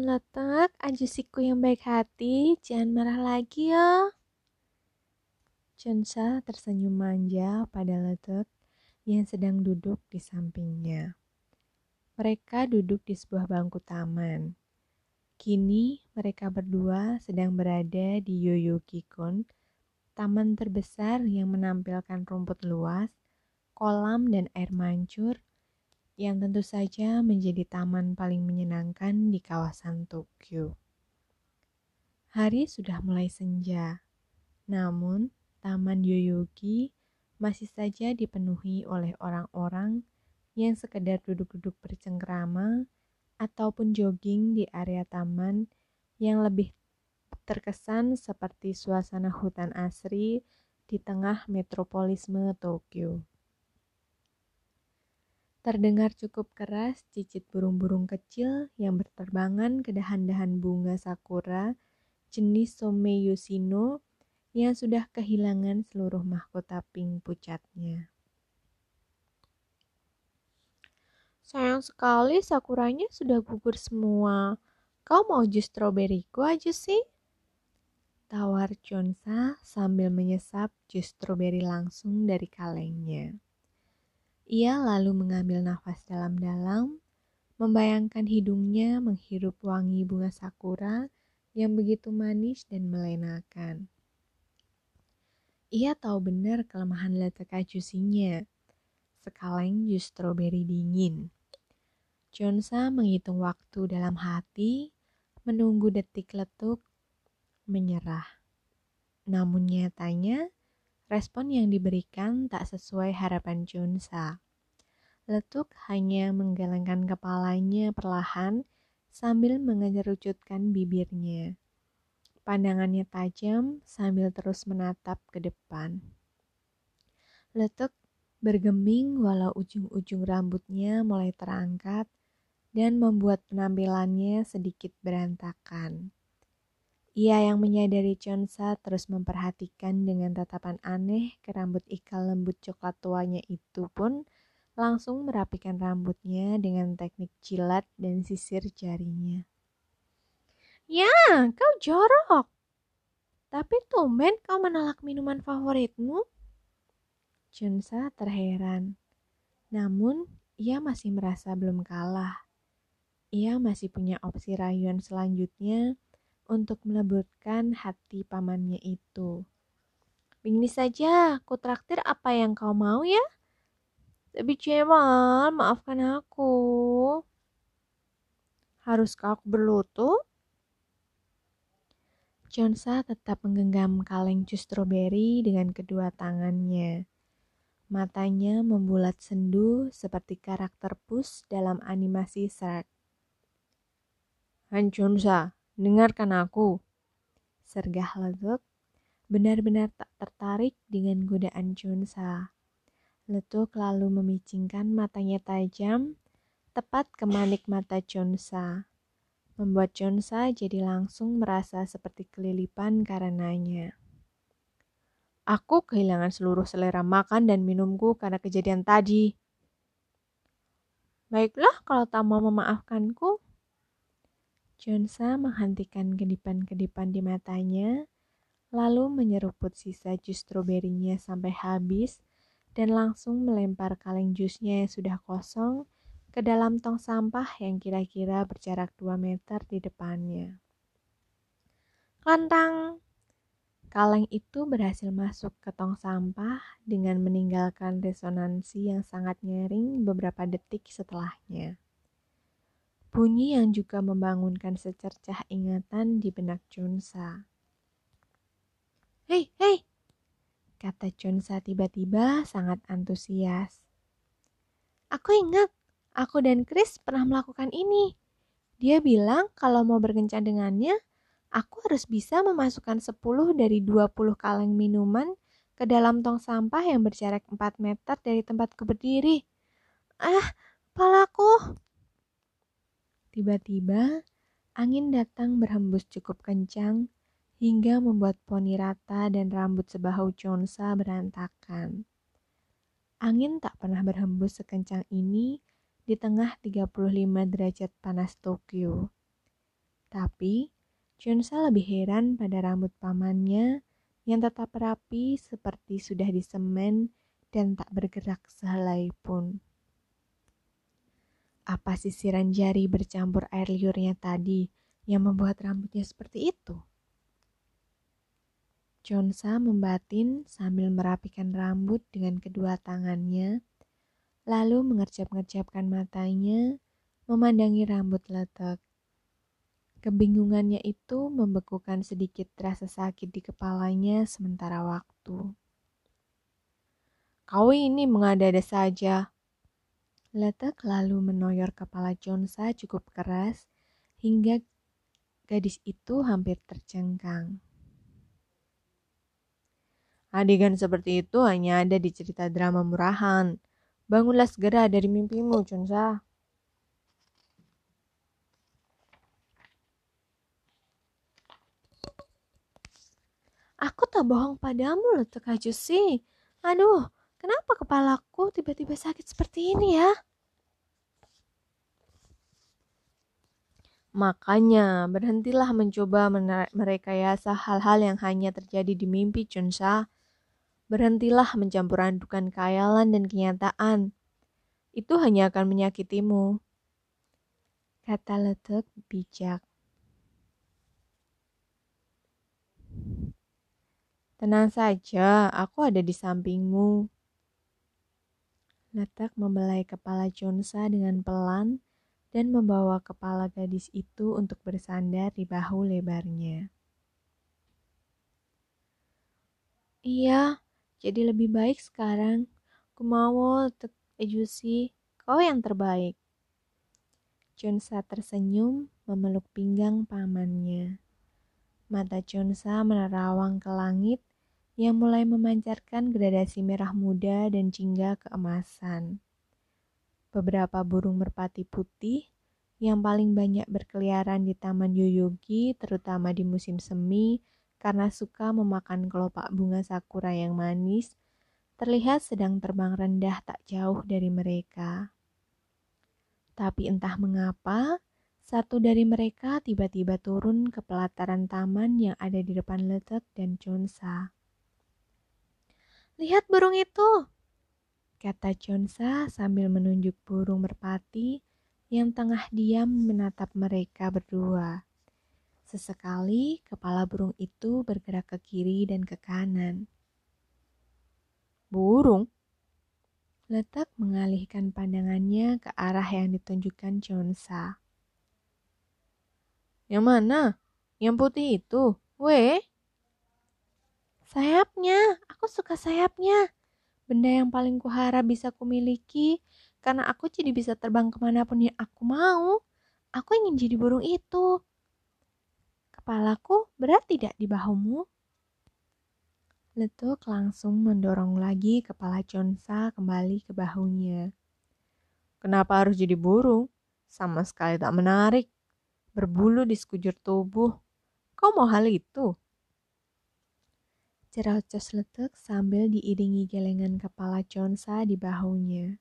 Letek, ajusiku yang baik hati, jangan marah lagi ya. Chunsa tersenyum manja pada Letek yang sedang duduk di sampingnya. Mereka duduk di sebuah bangku taman. Kini mereka berdua sedang berada di Yoyokikon, taman terbesar yang menampilkan rumput luas, kolam dan air mancur yang tentu saja menjadi taman paling menyenangkan di kawasan Tokyo. Hari sudah mulai senja, namun Taman Yoyogi masih saja dipenuhi oleh orang-orang yang sekedar duduk-duduk bercengkrama ataupun jogging di area taman yang lebih terkesan seperti suasana hutan asri di tengah metropolisme Tokyo. Terdengar cukup keras cicit burung-burung kecil yang berterbangan ke dahan-dahan bunga sakura jenis Someyusino yang sudah kehilangan seluruh mahkota pink pucatnya. Sayang sekali sakuranya sudah gugur semua. Kau mau jus stroberiku aja sih? Tawar Chonsa sambil menyesap jus stroberi langsung dari kalengnya. Ia lalu mengambil nafas dalam-dalam, membayangkan hidungnya menghirup wangi bunga sakura yang begitu manis dan melenakan. Ia tahu benar kelemahan letek jusinya. Sekaleng jus stroberi dingin. Jonsa menghitung waktu dalam hati, menunggu detik letuk, menyerah. Namun nyatanya, Respon yang diberikan tak sesuai harapan Junsa. Letuk hanya menggelengkan kepalanya perlahan sambil mengerucutkan bibirnya. Pandangannya tajam sambil terus menatap ke depan. Letuk bergeming walau ujung-ujung rambutnya mulai terangkat dan membuat penampilannya sedikit berantakan. Ia yang menyadari Chonsa terus memperhatikan dengan tatapan aneh ke rambut ikal lembut coklat tuanya itu pun langsung merapikan rambutnya dengan teknik jilat dan sisir jarinya. Ya, kau jorok. Tapi tumben kau menolak minuman favoritmu. Chunsa terheran. Namun, ia masih merasa belum kalah. Ia masih punya opsi rayuan selanjutnya untuk melembutkan hati pamannya itu. Begini saja, aku traktir apa yang kau mau ya. Tapi Cemal, maafkan aku. Haruskah aku berlutut? Chonsa tetap menggenggam kaleng jus stroberi dengan kedua tangannya. Matanya membulat sendu seperti karakter Pus dalam animasi Shrek. Han Chonsa, Dengarkan aku. Sergah Letuk benar-benar tak tertarik dengan godaan Chunsa. Letuk lalu memicingkan matanya tajam tepat ke manik mata Chunsa. Membuat Chunsa jadi langsung merasa seperti kelilipan karenanya. Aku kehilangan seluruh selera makan dan minumku karena kejadian tadi. Baiklah kalau tak mau memaafkanku, Jonsa menghentikan kedipan-kedipan di matanya, lalu menyeruput sisa jus stroberinya sampai habis dan langsung melempar kaleng jusnya yang sudah kosong ke dalam tong sampah yang kira-kira berjarak 2 meter di depannya. Lantang! Kaleng itu berhasil masuk ke tong sampah dengan meninggalkan resonansi yang sangat nyaring beberapa detik setelahnya. Bunyi yang juga membangunkan secercah ingatan di benak Chunsa. Hei, hei, kata Chunsa tiba-tiba sangat antusias. Aku ingat, aku dan Chris pernah melakukan ini. Dia bilang kalau mau berkencan dengannya, aku harus bisa memasukkan 10 dari 20 kaleng minuman ke dalam tong sampah yang berjarak 4 meter dari tempatku berdiri. Ah, palaku! Tiba-tiba, angin datang berhembus cukup kencang hingga membuat poni rata dan rambut sebahu Chonsa berantakan. Angin tak pernah berhembus sekencang ini di tengah 35 derajat panas Tokyo. Tapi, Chunsa lebih heran pada rambut pamannya yang tetap rapi seperti sudah disemen dan tak bergerak sehelai pun. Apa sisiran jari bercampur air liurnya tadi yang membuat rambutnya seperti itu? Chonsa membatin sambil merapikan rambut dengan kedua tangannya, lalu mengerjap-ngerjapkan matanya, memandangi rambut letek. Kebingungannya itu membekukan sedikit rasa sakit di kepalanya sementara waktu. Kau ini mengada-ada saja. Letek lalu menoyor kepala Chonsa cukup keras hingga gadis itu hampir tercengkang. Adegan seperti itu hanya ada di cerita drama murahan. Bangunlah segera dari mimpimu, Chunsa. Aku tak bohong padamu loh, sih. Aduh, kenapa kepalaku tiba-tiba sakit seperti ini ya? Makanya, berhentilah mencoba merekayasa hal-hal yang hanya terjadi di mimpi, Chunsa. Berhentilah mencampur adukan khayalan dan kenyataan. Itu hanya akan menyakitimu. Kata letek bijak. Tenang saja, aku ada di sampingmu. Letak membelai kepala Chonsa dengan pelan dan membawa kepala gadis itu untuk bersandar di bahu lebarnya. Iya, jadi lebih baik sekarang. Aku mau Ejusi, kau yang terbaik. Chunsa tersenyum memeluk pinggang pamannya. Mata Chunsa menerawang ke langit yang mulai memancarkan gradasi merah muda dan jingga keemasan. Beberapa burung merpati putih yang paling banyak berkeliaran di Taman Yoyogi, terutama di musim semi, karena suka memakan kelopak bunga sakura yang manis, terlihat sedang terbang rendah tak jauh dari mereka. Tapi entah mengapa, satu dari mereka tiba-tiba turun ke pelataran taman yang ada di depan Letek dan Chonsa. Lihat burung itu, kata Chonsa sambil menunjuk burung merpati yang tengah diam menatap mereka berdua. Sesekali kepala burung itu bergerak ke kiri dan ke kanan. Burung? Letak mengalihkan pandangannya ke arah yang ditunjukkan Chonsa. Yang mana? Yang putih itu? Weh? Sayapnya, aku suka sayapnya. Benda yang paling kuharap bisa kumiliki karena aku jadi bisa terbang ke mana pun yang aku mau. Aku ingin jadi burung itu. Kepalaku berat tidak di bahumu? Letuk langsung mendorong lagi kepala Chonsa kembali ke bahunya. Kenapa harus jadi burung? Sama sekali tak menarik. Berbulu di sekujur tubuh. Kau mau hal itu? Cerocos letuk sambil diiringi gelengan kepala Chonsa di bahunya.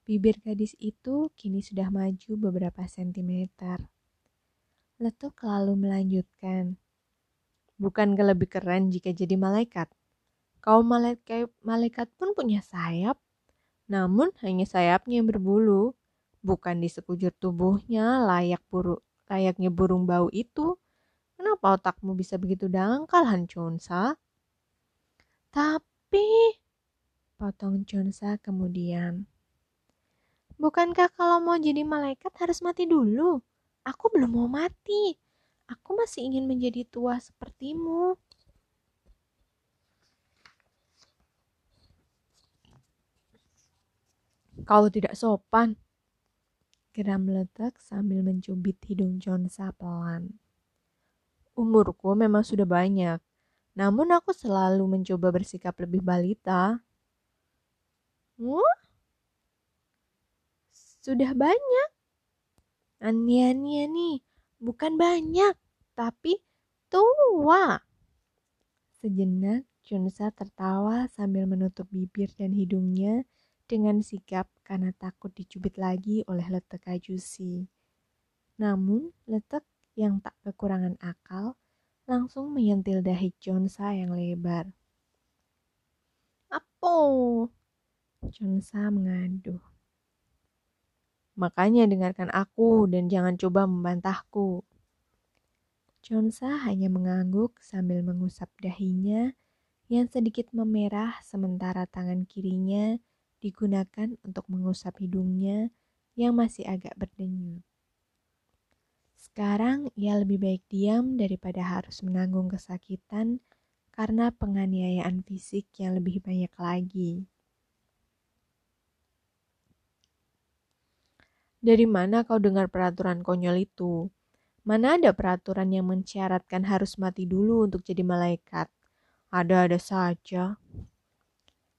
Bibir gadis itu kini sudah maju beberapa sentimeter. Letuk lalu melanjutkan. Bukan lebih keren jika jadi malaikat? Kau malaikat, malaikat pun punya sayap, namun hanya sayapnya yang berbulu, bukan di sekujur tubuhnya layak buru, layaknya burung bau itu. Kenapa otakmu bisa begitu dangkal, Han Chonsa? Tapi, potong Chonsa kemudian. Bukankah kalau mau jadi malaikat harus mati dulu? Aku belum mau mati. Aku masih ingin menjadi tua sepertimu. Kau tidak sopan. Geram meletak sambil mencubit hidung Jonsa pelan. Umurku memang sudah banyak, namun aku selalu mencoba bersikap lebih balita. Huh? Sudah banyak? Ania-ania nih, bukan banyak, tapi tua. Sejenak, Chunsa tertawa sambil menutup bibir dan hidungnya dengan sikap karena takut dicubit lagi oleh letek Ajusi. Namun, letek yang tak kekurangan akal langsung menyentil dahi Chonsa yang lebar. Apa? Chonsa mengaduh. Makanya dengarkan aku dan jangan coba membantahku. Chonsa hanya mengangguk sambil mengusap dahinya yang sedikit memerah sementara tangan kirinya digunakan untuk mengusap hidungnya yang masih agak berdenyut. Sekarang ia lebih baik diam daripada harus menanggung kesakitan karena penganiayaan fisik yang lebih banyak lagi. Dari mana kau dengar peraturan konyol itu? Mana ada peraturan yang mensyaratkan harus mati dulu untuk jadi malaikat? Ada-ada saja.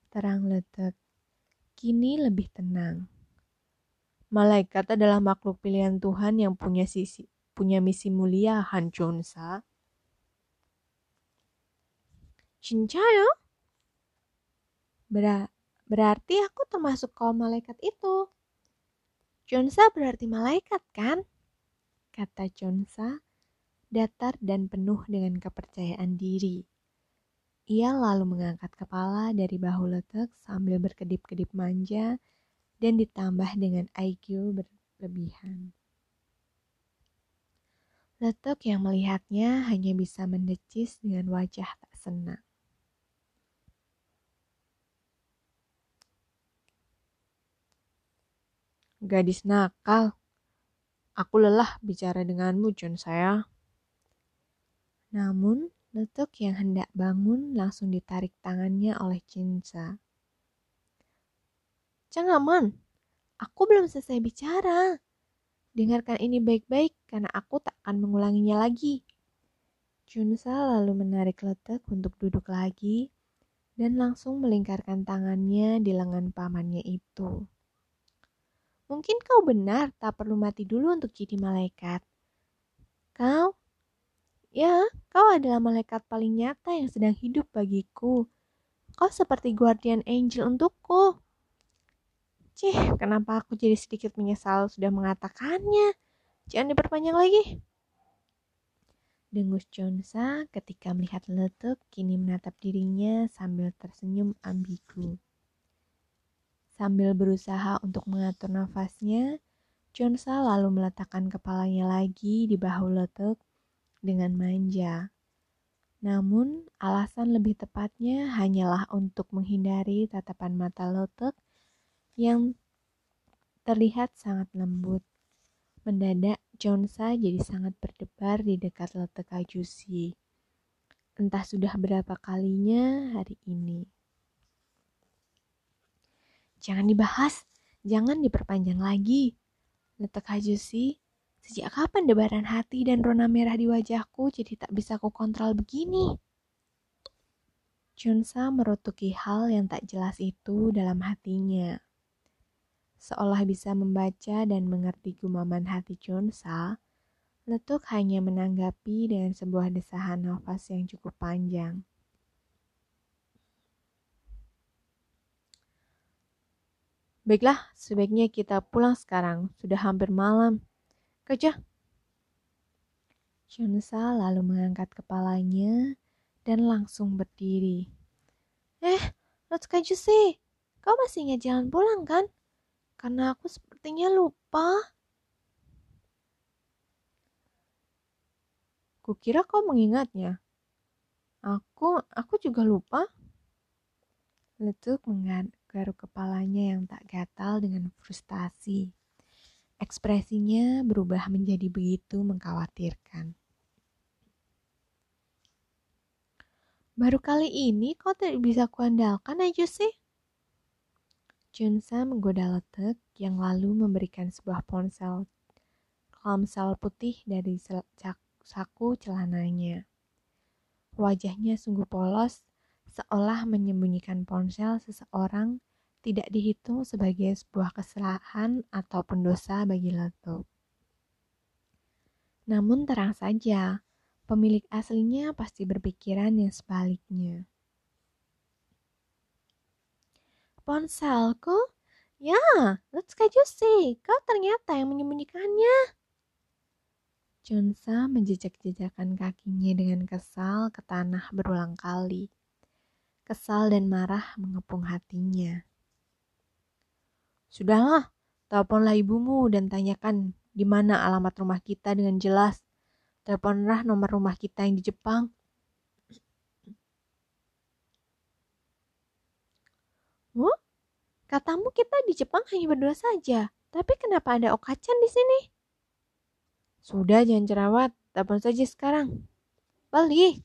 Terang letek. Kini lebih tenang. Malaikat adalah makhluk pilihan Tuhan yang punya sisi punya misi mulia Han Chonsa. Cinca ya? Ber berarti aku termasuk kaum malaikat itu. Chonsa berarti malaikat kan? Kata Chonsa datar dan penuh dengan kepercayaan diri. Ia lalu mengangkat kepala dari bahu letek sambil berkedip-kedip manja dan ditambah dengan IQ berlebihan. Letuk yang melihatnya hanya bisa mendecis dengan wajah tak senang. Gadis nakal, aku lelah bicara denganmu, Jun saya. Namun, Letuk yang hendak bangun langsung ditarik tangannya oleh Cinsa. Jangan, aku belum selesai bicara. Dengarkan ini baik-baik karena aku tak akan mengulanginya lagi. Junsa lalu menarik letek untuk duduk lagi dan langsung melingkarkan tangannya di lengan pamannya itu. Mungkin kau benar tak perlu mati dulu untuk jadi malaikat. Kau? Ya, kau adalah malaikat paling nyata yang sedang hidup bagiku. Kau seperti guardian angel untukku. Cih, kenapa aku jadi sedikit menyesal sudah mengatakannya? Jangan diperpanjang lagi. Dengus Chonsa ketika melihat letuk kini menatap dirinya sambil tersenyum ambigu. Sambil berusaha untuk mengatur nafasnya, Chonsa lalu meletakkan kepalanya lagi di bahu letuk dengan manja. Namun, alasan lebih tepatnya hanyalah untuk menghindari tatapan mata letuk yang terlihat sangat lembut. Mendadak, Jonsa jadi sangat berdebar di dekat letek Ajusi. Entah sudah berapa kalinya hari ini. Jangan dibahas, jangan diperpanjang lagi. Letek Ajusi, sejak kapan debaran hati dan rona merah di wajahku jadi tak bisa ku kontrol begini? Junsa merutuki hal yang tak jelas itu dalam hatinya seolah bisa membaca dan mengerti gumaman hati Chunsa, Letuk hanya menanggapi dengan sebuah desahan nafas yang cukup panjang. Baiklah, sebaiknya kita pulang sekarang. Sudah hampir malam. Kerja. Chunsa lalu mengangkat kepalanya dan langsung berdiri. Eh, Let's sih. Kau masih ingat jalan pulang kan? Karena aku sepertinya lupa. Kukira kau mengingatnya. Aku, aku juga lupa. Letuk menggaruk kepalanya yang tak gatal dengan frustasi. Ekspresinya berubah menjadi begitu mengkhawatirkan. Baru kali ini kau tidak bisa kuandalkan aja sih. Junsa menggoda letek yang lalu memberikan sebuah ponsel klamsel putih dari saku celananya. Wajahnya sungguh polos, seolah menyembunyikan ponsel seseorang tidak dihitung sebagai sebuah kesalahan ataupun dosa bagi letuk. Namun terang saja, pemilik aslinya pasti berpikiran yang sebaliknya. Ponselku? Ya, let's sih. Kau ternyata yang menyembunyikannya. Chonsa menjejak-jejakkan kakinya dengan kesal ke tanah berulang kali. Kesal dan marah mengepung hatinya. Sudahlah, teleponlah ibumu dan tanyakan di mana alamat rumah kita dengan jelas. Teleponlah nomor rumah kita yang di Jepang. Wah, katamu kita di Jepang hanya berdua saja. Tapi kenapa ada Okacan di sini? Sudah, jangan cerawat. Telepon saja sekarang. Balik.